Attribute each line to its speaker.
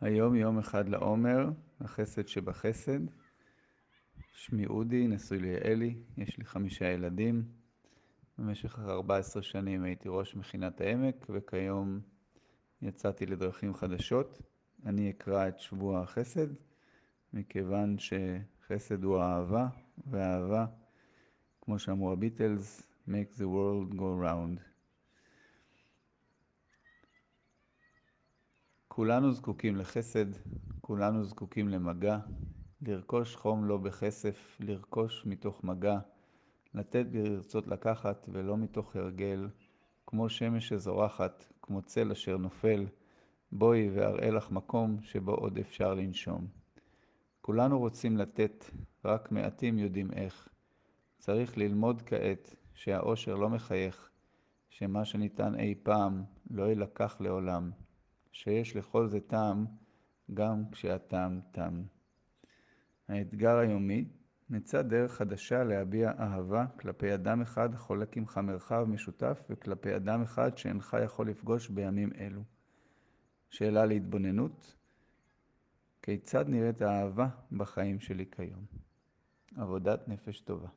Speaker 1: היום יום אחד לעומר, החסד שבחסד. שמי אודי, נשוי ליעלי, יש לי חמישה ילדים. במשך 14 שנים הייתי ראש מכינת העמק, וכיום יצאתי לדרכים חדשות. אני אקרא את שבוע החסד, מכיוון שחסד הוא האהבה, והאהבה, כמו שאמרו הביטלס, make the world go round. כולנו זקוקים לחסד, כולנו זקוקים למגע, לרכוש חום לא בכסף, לרכוש מתוך מגע, לתת ברצות לקחת ולא מתוך הרגל, כמו שמש שזורחת, כמו צל אשר נופל, בואי ואראה לך מקום שבו עוד אפשר לנשום. כולנו רוצים לתת, רק מעטים יודעים איך. צריך ללמוד כעת שהאושר לא מחייך, שמה שניתן אי פעם לא ילקח לעולם. שיש לכל זה טעם, גם כשהטעם תם. האתגר היומי, נמצא דרך חדשה להביע אהבה כלפי אדם אחד החולק עמך מרחב משותף וכלפי אדם אחד שאינך יכול לפגוש בימים אלו. שאלה להתבוננות, כיצד נראית האהבה בחיים שלי כיום? עבודת נפש טובה.